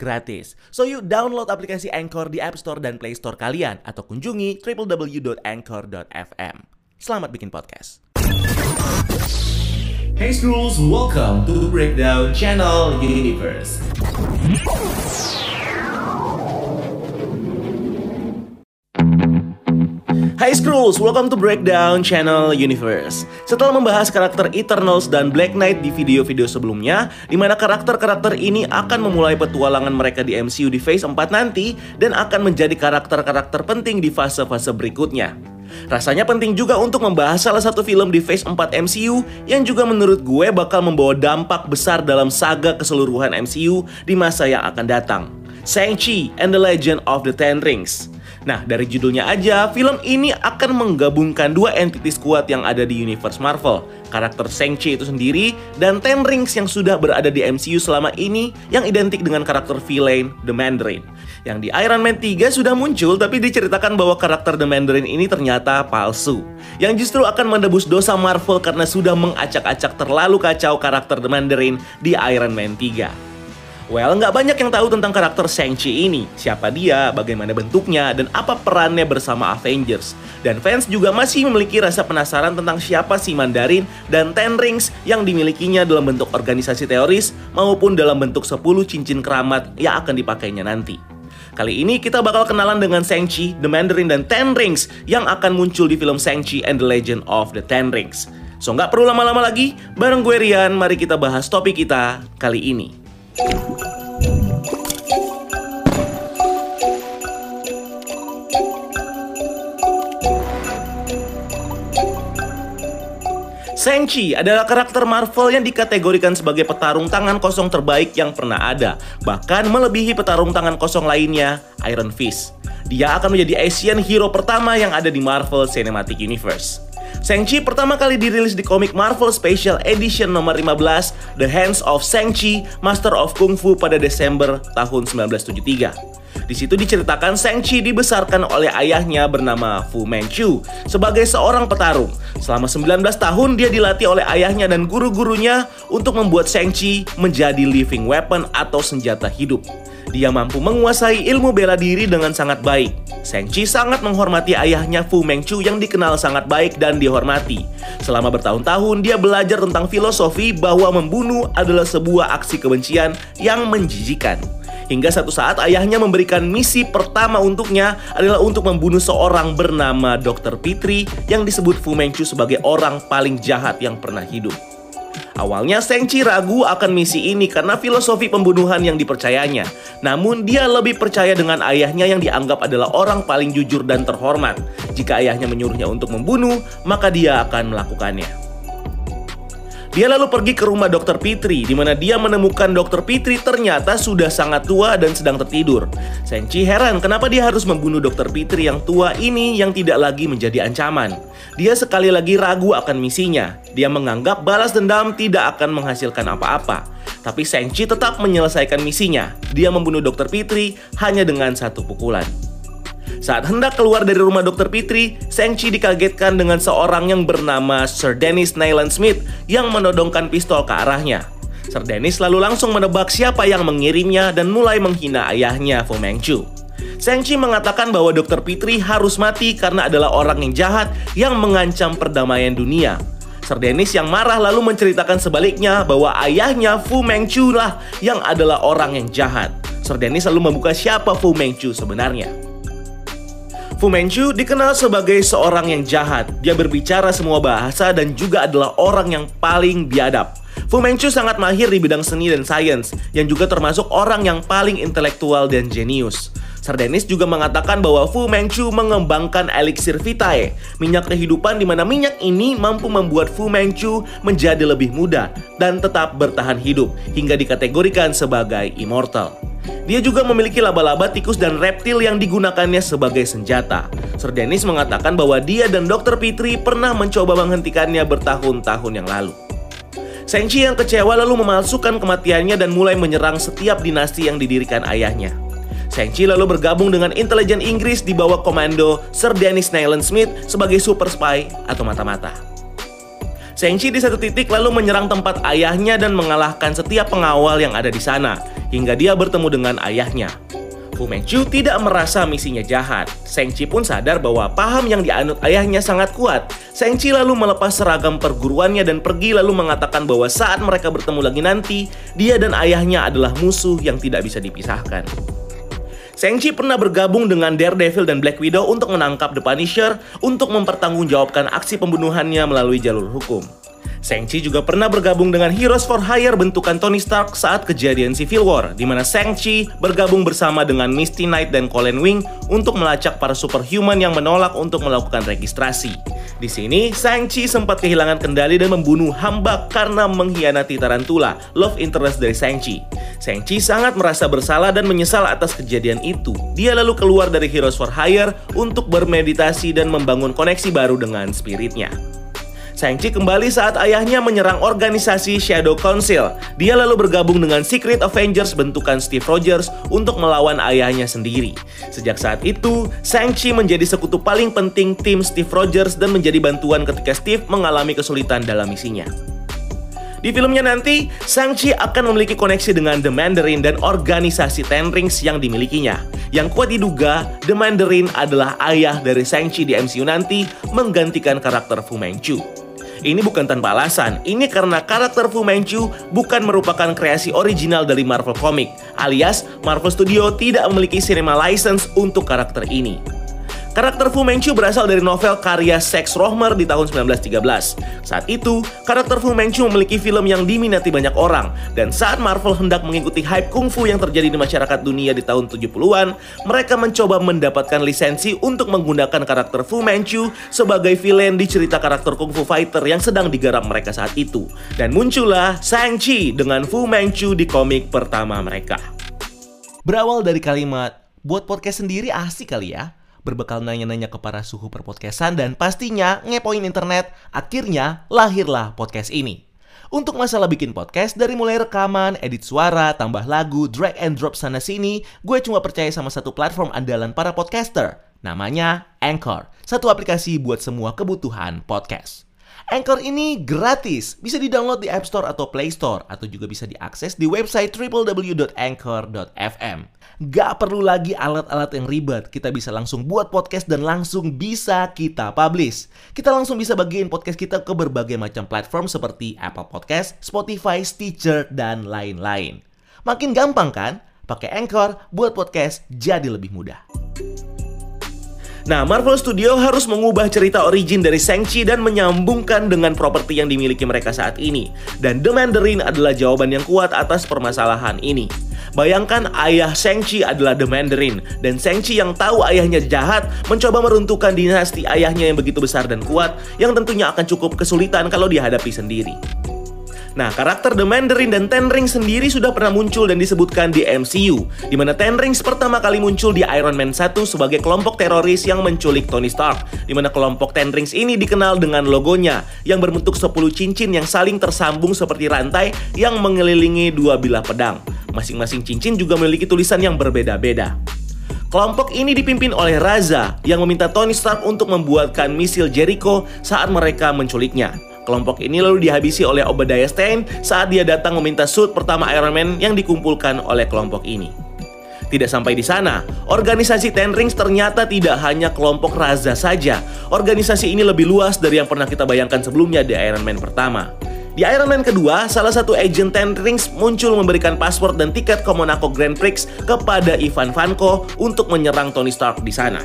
gratis. So you download aplikasi Anchor di App Store dan Play Store kalian atau kunjungi www.anchor.fm. Selamat bikin podcast. Hey Scrolls, welcome to Breakdown Channel Universe. Hai Skrulls, welcome to Breakdown Channel Universe. Setelah membahas karakter Eternals dan Black Knight di video-video sebelumnya di mana karakter-karakter ini akan memulai petualangan mereka di MCU di Phase 4 nanti Dan akan menjadi karakter-karakter penting di fase-fase berikutnya. Rasanya penting juga untuk membahas salah satu film di Phase 4 MCU yang juga menurut gue bakal membawa dampak besar dalam saga keseluruhan MCU di masa yang akan datang. Shang-Chi and the Legend of the Ten Rings Nah, dari judulnya aja, film ini akan menggabungkan dua entitas kuat yang ada di universe Marvel. Karakter Shang-Chi itu sendiri dan Ten Rings yang sudah berada di MCU selama ini yang identik dengan karakter villain The Mandarin. Yang di Iron Man 3 sudah muncul tapi diceritakan bahwa karakter The Mandarin ini ternyata palsu. Yang justru akan menebus dosa Marvel karena sudah mengacak-acak terlalu kacau karakter The Mandarin di Iron Man 3. Well, nggak banyak yang tahu tentang karakter Shang-Chi ini. Siapa dia, bagaimana bentuknya, dan apa perannya bersama Avengers. Dan fans juga masih memiliki rasa penasaran tentang siapa si Mandarin dan Ten Rings yang dimilikinya dalam bentuk organisasi teoris maupun dalam bentuk 10 cincin keramat yang akan dipakainya nanti. Kali ini kita bakal kenalan dengan Shang-Chi, The Mandarin, dan Ten Rings yang akan muncul di film Shang-Chi and the Legend of the Ten Rings. So nggak perlu lama-lama lagi, bareng gue Rian, mari kita bahas topik kita kali ini. Shang-Chi adalah karakter Marvel yang dikategorikan sebagai petarung tangan kosong terbaik yang pernah ada, bahkan melebihi petarung tangan kosong lainnya, Iron Fist. Dia akan menjadi Asian hero pertama yang ada di Marvel Cinematic Universe. Shang-Chi pertama kali dirilis di komik Marvel Special Edition nomor 15 The Hands of Shang-Chi, Master of Kung Fu pada Desember tahun 1973. Di situ diceritakan Shang-Chi dibesarkan oleh ayahnya bernama Fu Manchu sebagai seorang petarung. Selama 19 tahun dia dilatih oleh ayahnya dan guru-gurunya untuk membuat Shang-Chi menjadi living weapon atau senjata hidup. Dia mampu menguasai ilmu bela diri dengan sangat baik. Shang-Chi sangat menghormati ayahnya Fu Mengchu yang dikenal sangat baik dan dihormati. Selama bertahun-tahun dia belajar tentang filosofi bahwa membunuh adalah sebuah aksi kebencian yang menjijikan. Hingga satu saat ayahnya memberikan misi pertama untuknya adalah untuk membunuh seorang bernama Dr. Pitri yang disebut Fu Mengchu sebagai orang paling jahat yang pernah hidup. Awalnya Shang-Chi ragu akan misi ini karena filosofi pembunuhan yang dipercayanya. Namun dia lebih percaya dengan ayahnya yang dianggap adalah orang paling jujur dan terhormat. Jika ayahnya menyuruhnya untuk membunuh, maka dia akan melakukannya. Dia lalu pergi ke rumah Dr. Pitri, di mana dia menemukan Dr. Pitri ternyata sudah sangat tua dan sedang tertidur. Senchi heran kenapa dia harus membunuh Dr. Pitri yang tua ini yang tidak lagi menjadi ancaman. Dia sekali lagi ragu akan misinya. Dia menganggap balas dendam tidak akan menghasilkan apa-apa. Tapi Senchi tetap menyelesaikan misinya. Dia membunuh Dr. Pitri hanya dengan satu pukulan. Saat hendak keluar dari rumah Dr. Pitri, Shang-Chi dikagetkan dengan seorang yang bernama Sir Dennis Nyland Smith yang menodongkan pistol ke arahnya. Sir Dennis lalu langsung menebak siapa yang mengirimnya dan mulai menghina ayahnya Fu Manchu. Shang-Chi mengatakan bahwa Dr. Pitri harus mati karena adalah orang yang jahat yang mengancam perdamaian dunia. Sir Dennis yang marah lalu menceritakan sebaliknya bahwa ayahnya Fu Manchu lah yang adalah orang yang jahat. Sir Dennis lalu membuka siapa Fu Manchu sebenarnya. Fu Manchu dikenal sebagai seorang yang jahat. Dia berbicara semua bahasa dan juga adalah orang yang paling biadab. Fu Manchu sangat mahir di bidang seni dan sains, yang juga termasuk orang yang paling intelektual dan jenius. Sardenis juga mengatakan bahwa Fu Manchu mengembangkan elixir vitae, minyak kehidupan di mana minyak ini mampu membuat Fu Manchu menjadi lebih muda dan tetap bertahan hidup hingga dikategorikan sebagai immortal. Dia juga memiliki laba-laba, tikus, dan reptil yang digunakannya sebagai senjata. Sir Dennis mengatakan bahwa dia dan Dr. Petrie pernah mencoba menghentikannya bertahun-tahun yang lalu. Senchi yang kecewa lalu memalsukan kematiannya dan mulai menyerang setiap dinasti yang didirikan ayahnya. Senchi lalu bergabung dengan intelijen Inggris di bawah komando Sir Dennis Nayland Smith sebagai super spy atau mata-mata. Senchi di satu titik lalu menyerang tempat ayahnya dan mengalahkan setiap pengawal yang ada di sana, hingga dia bertemu dengan ayahnya. Fu Manchu tidak merasa misinya jahat. Senchi pun sadar bahwa paham yang dianut ayahnya sangat kuat. Senchi lalu melepas seragam perguruannya dan pergi lalu mengatakan bahwa saat mereka bertemu lagi nanti, dia dan ayahnya adalah musuh yang tidak bisa dipisahkan. Shang-Chi pernah bergabung dengan Daredevil dan Black Widow untuk menangkap The Punisher untuk mempertanggungjawabkan aksi pembunuhannya melalui jalur hukum. Shang-Chi juga pernah bergabung dengan Heroes for Hire bentukan Tony Stark saat kejadian Civil War, di mana Shang-Chi bergabung bersama dengan Misty Knight dan Colin Wing untuk melacak para superhuman yang menolak untuk melakukan registrasi. Di sini, Shang-Chi sempat kehilangan kendali dan membunuh Hamba karena mengkhianati Tarantula, love interest dari Shang-Chi. Shang-Chi sangat merasa bersalah dan menyesal atas kejadian itu. Dia lalu keluar dari Heroes for Hire untuk bermeditasi dan membangun koneksi baru dengan spiritnya. Shang-Chi kembali saat ayahnya menyerang organisasi Shadow Council. Dia lalu bergabung dengan Secret Avengers bentukan Steve Rogers untuk melawan ayahnya sendiri. Sejak saat itu, Shang-Chi menjadi sekutu paling penting tim Steve Rogers dan menjadi bantuan ketika Steve mengalami kesulitan dalam misinya. Di filmnya nanti, Shang-Chi akan memiliki koneksi dengan The Mandarin dan organisasi Ten Rings yang dimilikinya. Yang kuat diduga, The Mandarin adalah ayah dari Shang-Chi di MCU nanti menggantikan karakter Fu Manchu. Ini bukan tanpa alasan, ini karena karakter Fu Manchu bukan merupakan kreasi original dari Marvel Comic, alias Marvel Studio tidak memiliki cinema license untuk karakter ini. Karakter Fu Manchu berasal dari novel karya Sex Rohmer di tahun 1913. Saat itu, karakter Fu Manchu memiliki film yang diminati banyak orang, dan saat Marvel hendak mengikuti hype kungfu yang terjadi di masyarakat dunia di tahun 70-an, mereka mencoba mendapatkan lisensi untuk menggunakan karakter Fu Manchu sebagai villain di cerita karakter kungfu fighter yang sedang digarap mereka saat itu. Dan muncullah Shang-Chi dengan Fu Manchu di komik pertama mereka. Berawal dari kalimat, buat podcast sendiri asik kali ya? Berbekal nanya-nanya ke para suhu perpodcastan dan pastinya ngepoin internet, akhirnya lahirlah podcast ini. Untuk masalah bikin podcast, dari mulai rekaman, edit suara, tambah lagu, drag and drop sana-sini, gue cuma percaya sama satu platform andalan para podcaster. Namanya Anchor, satu aplikasi buat semua kebutuhan podcast. Anchor ini gratis, bisa di-download di App Store atau Play Store, atau juga bisa diakses di website www.anchor.fm. Gak perlu lagi alat-alat yang ribet, kita bisa langsung buat podcast dan langsung bisa kita publish. Kita langsung bisa bagiin podcast kita ke berbagai macam platform seperti Apple Podcast, Spotify, Stitcher, dan lain-lain. Makin gampang kan? Pakai Anchor buat podcast jadi lebih mudah. Nah, Marvel Studio harus mengubah cerita origin dari Shang-Chi dan menyambungkan dengan properti yang dimiliki mereka saat ini. Dan The Mandarin adalah jawaban yang kuat atas permasalahan ini. Bayangkan ayah Shang-Chi adalah The Mandarin dan Shang-Chi yang tahu ayahnya jahat mencoba meruntuhkan dinasti ayahnya yang begitu besar dan kuat yang tentunya akan cukup kesulitan kalau dihadapi sendiri. Nah, karakter The Mandarin dan Ten Rings sendiri sudah pernah muncul dan disebutkan di MCU, di mana Ten Rings pertama kali muncul di Iron Man 1 sebagai kelompok teroris yang menculik Tony Stark, di mana kelompok Ten Rings ini dikenal dengan logonya yang berbentuk 10 cincin yang saling tersambung seperti rantai yang mengelilingi dua bilah pedang. Masing-masing cincin juga memiliki tulisan yang berbeda-beda. Kelompok ini dipimpin oleh Raza yang meminta Tony Stark untuk membuatkan misil Jericho saat mereka menculiknya. Kelompok ini lalu dihabisi oleh Obadiah Stane saat dia datang meminta suit pertama Iron Man yang dikumpulkan oleh kelompok ini. Tidak sampai di sana, organisasi Ten Rings ternyata tidak hanya kelompok Raza saja. Organisasi ini lebih luas dari yang pernah kita bayangkan sebelumnya di Iron Man pertama. Di Iron Man kedua, salah satu agent Ten Rings muncul memberikan password dan tiket ke Monaco Grand Prix kepada Ivan Vanko untuk menyerang Tony Stark di sana.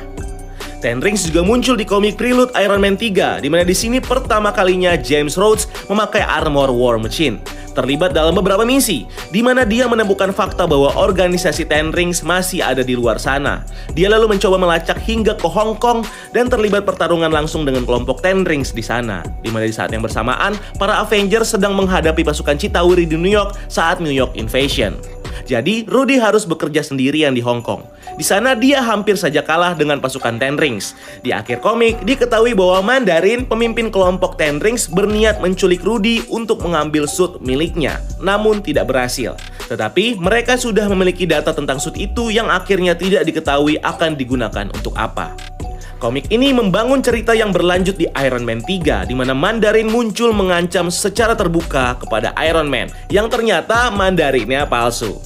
Ten Rings juga muncul di komik Prelude Iron Man 3, di mana di sini pertama kalinya James Rhodes memakai armor War Machine. Terlibat dalam beberapa misi, di mana dia menemukan fakta bahwa organisasi Ten Rings masih ada di luar sana. Dia lalu mencoba melacak hingga ke Hong Kong dan terlibat pertarungan langsung dengan kelompok Ten Rings di sana. Di mana di saat yang bersamaan, para Avengers sedang menghadapi pasukan Chitauri di New York saat New York Invasion. Jadi, Rudy harus bekerja sendirian di Hong Kong. Di sana dia hampir saja kalah dengan pasukan Ten Rings. Di akhir komik, diketahui bahwa Mandarin, pemimpin kelompok Ten Rings, berniat menculik Rudy untuk mengambil suit miliknya, namun tidak berhasil. Tetapi mereka sudah memiliki data tentang suit itu yang akhirnya tidak diketahui akan digunakan untuk apa. Komik ini membangun cerita yang berlanjut di Iron Man 3 di mana Mandarin muncul mengancam secara terbuka kepada Iron Man yang ternyata Mandarinnya palsu.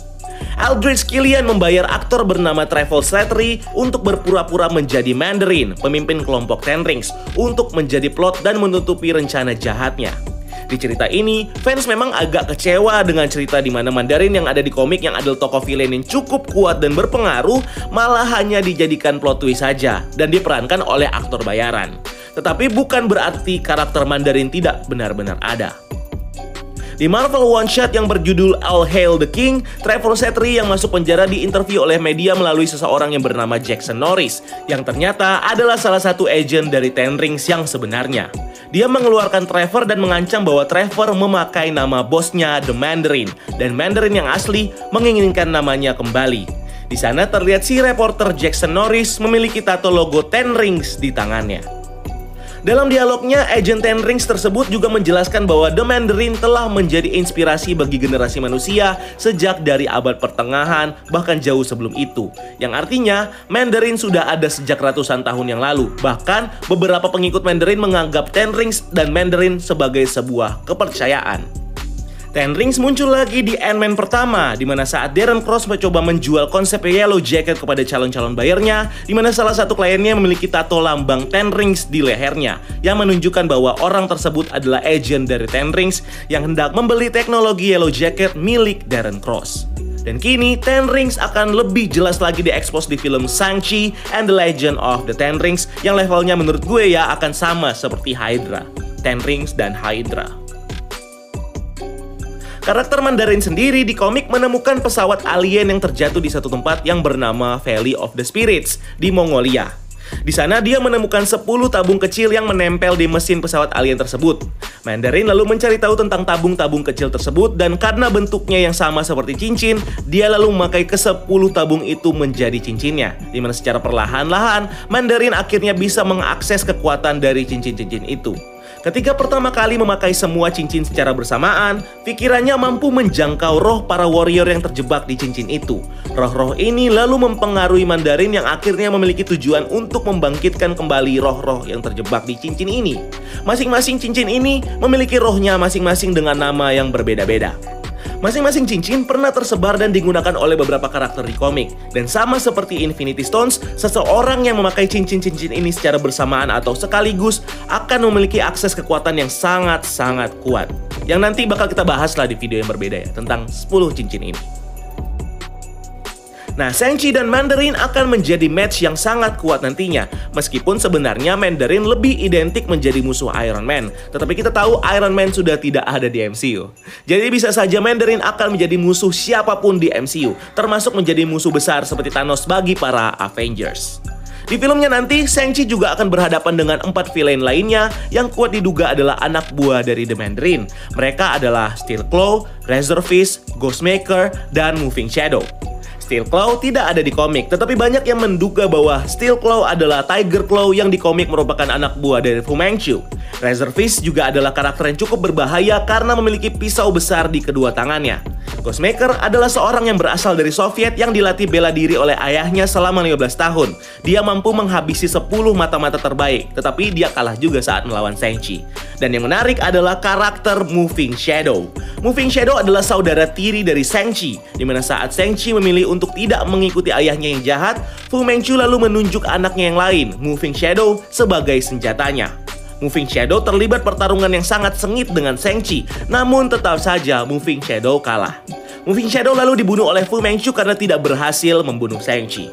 Aldrich Killian membayar aktor bernama Travel Slattery untuk berpura-pura menjadi Mandarin, pemimpin kelompok Ten Rings, untuk menjadi plot dan menutupi rencana jahatnya. Di cerita ini, fans memang agak kecewa dengan cerita di mana Mandarin yang ada di komik yang adalah tokoh villain yang cukup kuat dan berpengaruh malah hanya dijadikan plot twist saja dan diperankan oleh aktor bayaran. Tetapi bukan berarti karakter Mandarin tidak benar-benar ada. Di Marvel One Shot yang berjudul All Hail the King, Trevor Slattery yang masuk penjara diinterview oleh media melalui seseorang yang bernama Jackson Norris, yang ternyata adalah salah satu agent dari Ten Rings yang sebenarnya. Dia mengeluarkan Trevor dan mengancam bahwa Trevor memakai nama bosnya The Mandarin dan Mandarin yang asli menginginkan namanya kembali. Di sana terlihat si reporter Jackson Norris memiliki tato logo Ten Rings di tangannya. Dalam dialognya, Agent Ten Rings tersebut juga menjelaskan bahwa The Mandarin telah menjadi inspirasi bagi generasi manusia sejak dari abad pertengahan, bahkan jauh sebelum itu. Yang artinya, Mandarin sudah ada sejak ratusan tahun yang lalu. Bahkan, beberapa pengikut Mandarin menganggap Ten Rings dan Mandarin sebagai sebuah kepercayaan. Ten Rings muncul lagi di Ant-Man pertama, di mana saat Darren Cross mencoba menjual konsep Yellow Jacket kepada calon-calon bayarnya, di mana salah satu kliennya memiliki tato lambang Ten Rings di lehernya, yang menunjukkan bahwa orang tersebut adalah agent dari Ten Rings yang hendak membeli teknologi Yellow Jacket milik Darren Cross. Dan kini, Ten Rings akan lebih jelas lagi diekspos di film Shang-Chi and the Legend of the Ten Rings yang levelnya menurut gue ya akan sama seperti Hydra. Ten Rings dan Hydra. Karakter Mandarin sendiri di komik menemukan pesawat alien yang terjatuh di satu tempat yang bernama Valley of the Spirits di Mongolia. Di sana dia menemukan 10 tabung kecil yang menempel di mesin pesawat alien tersebut. Mandarin lalu mencari tahu tentang tabung-tabung kecil tersebut dan karena bentuknya yang sama seperti cincin, dia lalu memakai ke 10 tabung itu menjadi cincinnya. Di mana secara perlahan-lahan Mandarin akhirnya bisa mengakses kekuatan dari cincin-cincin itu. Ketika pertama kali memakai semua cincin secara bersamaan, pikirannya mampu menjangkau roh para warrior yang terjebak di cincin itu. Roh-roh ini lalu mempengaruhi Mandarin yang akhirnya memiliki tujuan untuk membangkitkan kembali roh-roh yang terjebak di cincin ini. Masing-masing cincin ini memiliki rohnya masing-masing dengan nama yang berbeda-beda. Masing-masing cincin pernah tersebar dan digunakan oleh beberapa karakter di komik. Dan sama seperti Infinity Stones, seseorang yang memakai cincin-cincin ini secara bersamaan atau sekaligus akan memiliki akses kekuatan yang sangat-sangat kuat. Yang nanti bakal kita bahas lah di video yang berbeda ya, tentang 10 cincin ini. Nah, Shang-Chi dan Mandarin akan menjadi match yang sangat kuat nantinya. Meskipun sebenarnya Mandarin lebih identik menjadi musuh Iron Man. Tetapi kita tahu Iron Man sudah tidak ada di MCU. Jadi bisa saja Mandarin akan menjadi musuh siapa pun di MCU. Termasuk menjadi musuh besar seperti Thanos bagi para Avengers. Di filmnya nanti, Shang-Chi juga akan berhadapan dengan empat villain lainnya yang kuat diduga adalah anak buah dari The Mandarin. Mereka adalah Steel Claw, Razor Fist, Ghostmaker, dan Moving Shadow. Steel Claw tidak ada di komik, tetapi banyak yang menduga bahwa Steel Claw adalah Tiger Claw yang di komik merupakan anak buah dari Fu Manchu. Razor Fist juga adalah karakter yang cukup berbahaya karena memiliki pisau besar di kedua tangannya. Ghostmaker adalah seorang yang berasal dari Soviet yang dilatih bela diri oleh ayahnya selama 15 tahun. Dia mampu menghabisi 10 mata-mata terbaik, tetapi dia kalah juga saat melawan Shang-Chi. Dan yang menarik adalah karakter Moving Shadow. Moving Shadow adalah saudara tiri dari Shang-Chi, di mana saat Shang-Chi memilih untuk tidak mengikuti ayahnya yang jahat, Fu Manchu lalu menunjuk anaknya yang lain, Moving Shadow, sebagai senjatanya. Moving Shadow terlibat pertarungan yang sangat sengit dengan Shang-Chi, namun tetap saja Moving Shadow kalah. Moving Shadow lalu dibunuh oleh Fu Manchu karena tidak berhasil membunuh Shang-Chi.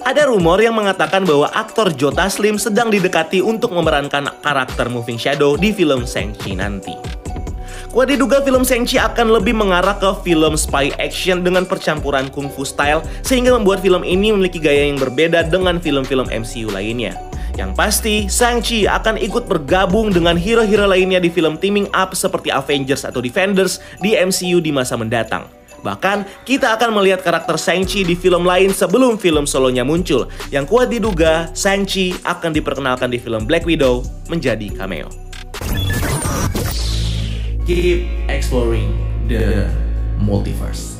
Ada rumor yang mengatakan bahwa aktor Joe Taslim sedang didekati untuk memerankan karakter Moving Shadow di film Shang-Chi nanti. Kuat diduga film Shang-Chi akan lebih mengarah ke film spy action dengan percampuran kung fu style sehingga membuat film ini memiliki gaya yang berbeda dengan film-film MCU lainnya. Yang pasti, Shang-Chi akan ikut bergabung dengan hero-hero lainnya di film teaming up seperti Avengers atau Defenders di MCU di masa mendatang. Bahkan, kita akan melihat karakter Shang-Chi di film lain sebelum film solonya muncul. Yang kuat diduga, Shang-Chi akan diperkenalkan di film Black Widow menjadi cameo. Keep exploring the multiverse.